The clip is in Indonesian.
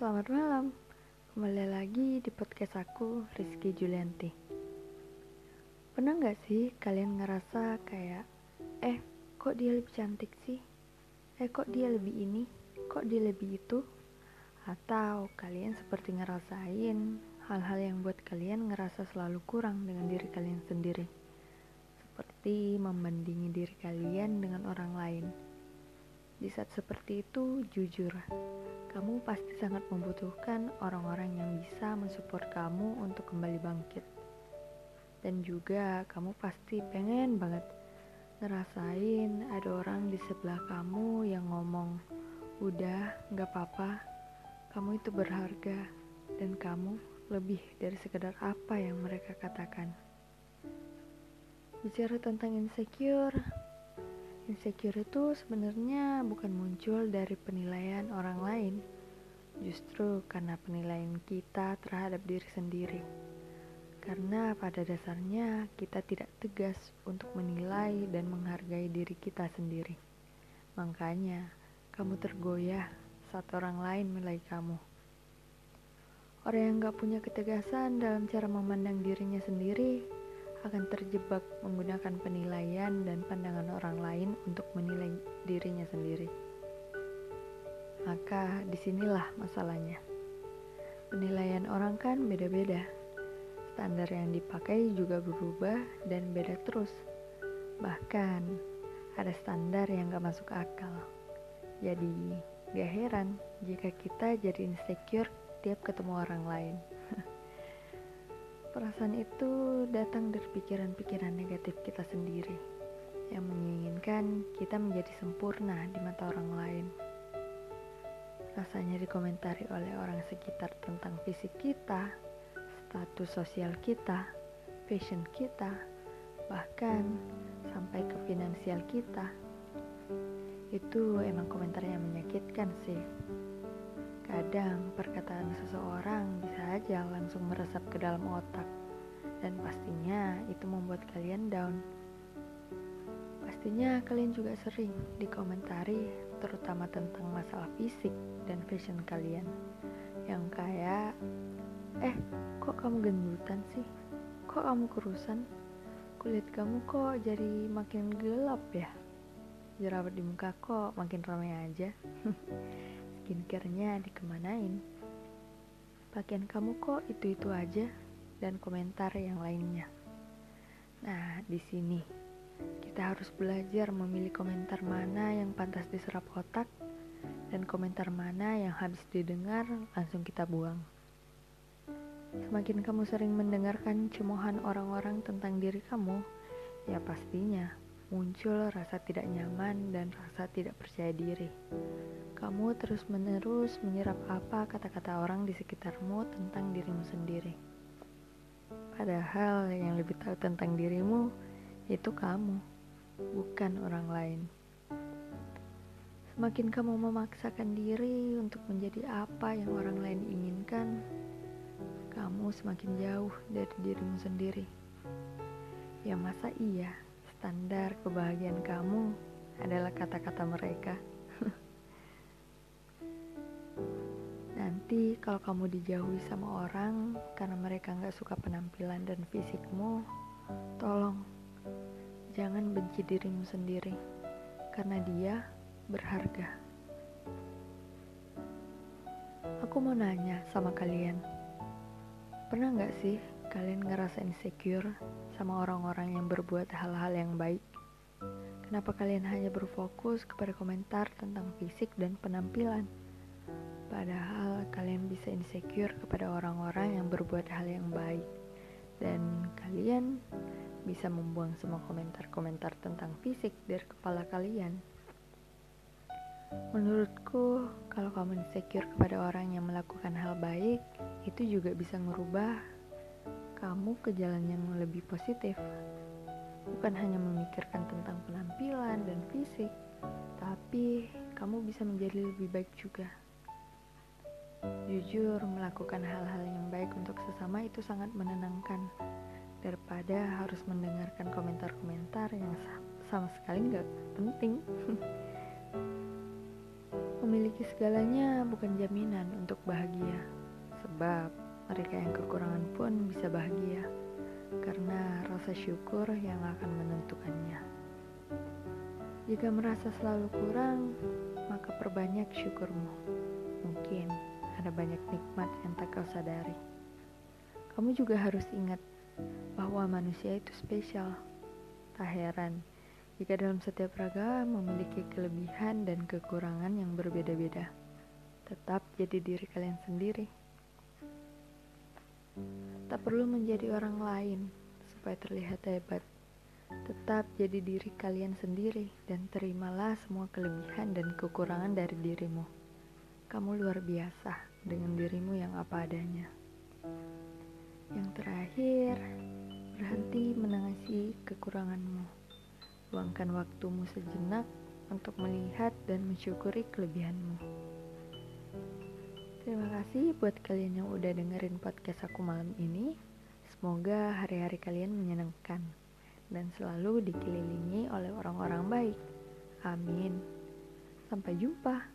selamat malam. Kembali lagi di podcast aku, Rizky Julianti. Pernah nggak sih kalian ngerasa kayak, eh kok dia lebih cantik sih? Eh kok dia lebih ini? Kok dia lebih itu? Atau kalian seperti ngerasain hal-hal yang buat kalian ngerasa selalu kurang dengan diri kalian sendiri. Seperti membandingi diri kalian dengan orang lain. Di saat seperti itu, jujur, kamu pasti sangat membutuhkan orang-orang yang bisa mensupport kamu untuk kembali bangkit. Dan juga kamu pasti pengen banget ngerasain ada orang di sebelah kamu yang ngomong, udah gak apa-apa, kamu itu berharga dan kamu lebih dari sekedar apa yang mereka katakan. Bicara tentang insecure, insecure itu sebenarnya bukan muncul dari penilaian orang lain, justru karena penilaian kita terhadap diri sendiri. Karena pada dasarnya kita tidak tegas untuk menilai dan menghargai diri kita sendiri. Makanya kamu tergoyah saat orang lain menilai kamu. Orang yang gak punya ketegasan dalam cara memandang dirinya sendiri akan terjebak menggunakan penilaian dan pandangan orang lain untuk menilai dirinya sendiri. Maka di sinilah masalahnya. Penilaian orang kan beda-beda standar yang dipakai juga berubah dan beda terus. Bahkan ada standar yang gak masuk akal. Jadi gak heran jika kita jadi insecure tiap ketemu orang lain. Perasaan itu datang dari pikiran-pikiran negatif kita sendiri yang menginginkan kita menjadi sempurna di mata orang lain. Rasanya dikomentari oleh orang sekitar tentang fisik kita, status sosial kita, fashion kita, bahkan sampai ke finansial kita. Itu emang komentar yang menyakitkan sih. Kadang perkataan seseorang bisa aja langsung meresap ke dalam otak dan pastinya itu membuat kalian down. Pastinya kalian juga sering dikomentari terutama tentang masalah fisik dan fashion kalian yang kayak Eh, kok kamu gendutan sih? Kok kamu kurusan? Kulit kamu kok jadi makin gelap ya? Jerawat di muka kok makin ramai aja? Skincare-nya dikemanain? Pakaian kamu kok itu-itu aja? Dan komentar yang lainnya. Nah, di sini kita harus belajar memilih komentar mana yang pantas diserap otak dan komentar mana yang habis didengar langsung kita buang. Semakin kamu sering mendengarkan cemohan orang-orang tentang diri kamu, ya pastinya muncul rasa tidak nyaman dan rasa tidak percaya diri. Kamu terus-menerus menyerap apa kata-kata orang di sekitarmu tentang dirimu sendiri. Padahal yang lebih tahu tentang dirimu itu kamu, bukan orang lain. Semakin kamu memaksakan diri untuk menjadi apa yang orang lain inginkan, kamu semakin jauh dari dirimu sendiri. Ya masa iya standar kebahagiaan kamu adalah kata-kata mereka. Nanti kalau kamu dijauhi sama orang karena mereka nggak suka penampilan dan fisikmu, tolong jangan benci dirimu sendiri karena dia berharga. Aku mau nanya sama kalian. Pernah nggak sih kalian ngerasa insecure sama orang-orang yang berbuat hal-hal yang baik? Kenapa kalian hanya berfokus kepada komentar tentang fisik dan penampilan? Padahal kalian bisa insecure kepada orang-orang yang berbuat hal yang baik dan kalian bisa membuang semua komentar-komentar tentang fisik dari kepala kalian. Menurutku, kalau kamu insecure kepada orang yang melakukan hal baik, itu juga bisa merubah kamu ke jalan yang lebih positif. Bukan hanya memikirkan tentang penampilan dan fisik, tapi kamu bisa menjadi lebih baik juga. Jujur, melakukan hal-hal yang baik untuk sesama itu sangat menenangkan daripada harus mendengarkan komentar-komentar yang sama sekali nggak penting. Memiliki segalanya bukan jaminan untuk bahagia, sebab mereka yang kekurangan pun bisa bahagia karena rasa syukur yang akan menentukannya. Jika merasa selalu kurang, maka perbanyak syukurmu. Mungkin ada banyak nikmat yang tak kau sadari. Kamu juga harus ingat bahwa manusia itu spesial. Tak heran jika dalam setiap ragam memiliki kelebihan dan kekurangan yang berbeda-beda. Tetap jadi diri kalian sendiri. Tak perlu menjadi orang lain supaya terlihat hebat. Tetap jadi diri kalian sendiri dan terimalah semua kelebihan dan kekurangan dari dirimu. Kamu luar biasa dengan dirimu yang apa adanya. Yang terakhir, berhenti menangisi kekuranganmu. Luangkan waktumu sejenak untuk melihat dan mensyukuri kelebihanmu. Terima kasih buat kalian yang udah dengerin podcast aku malam ini. Semoga hari-hari kalian menyenangkan dan selalu dikelilingi oleh orang-orang baik. Amin. Sampai jumpa.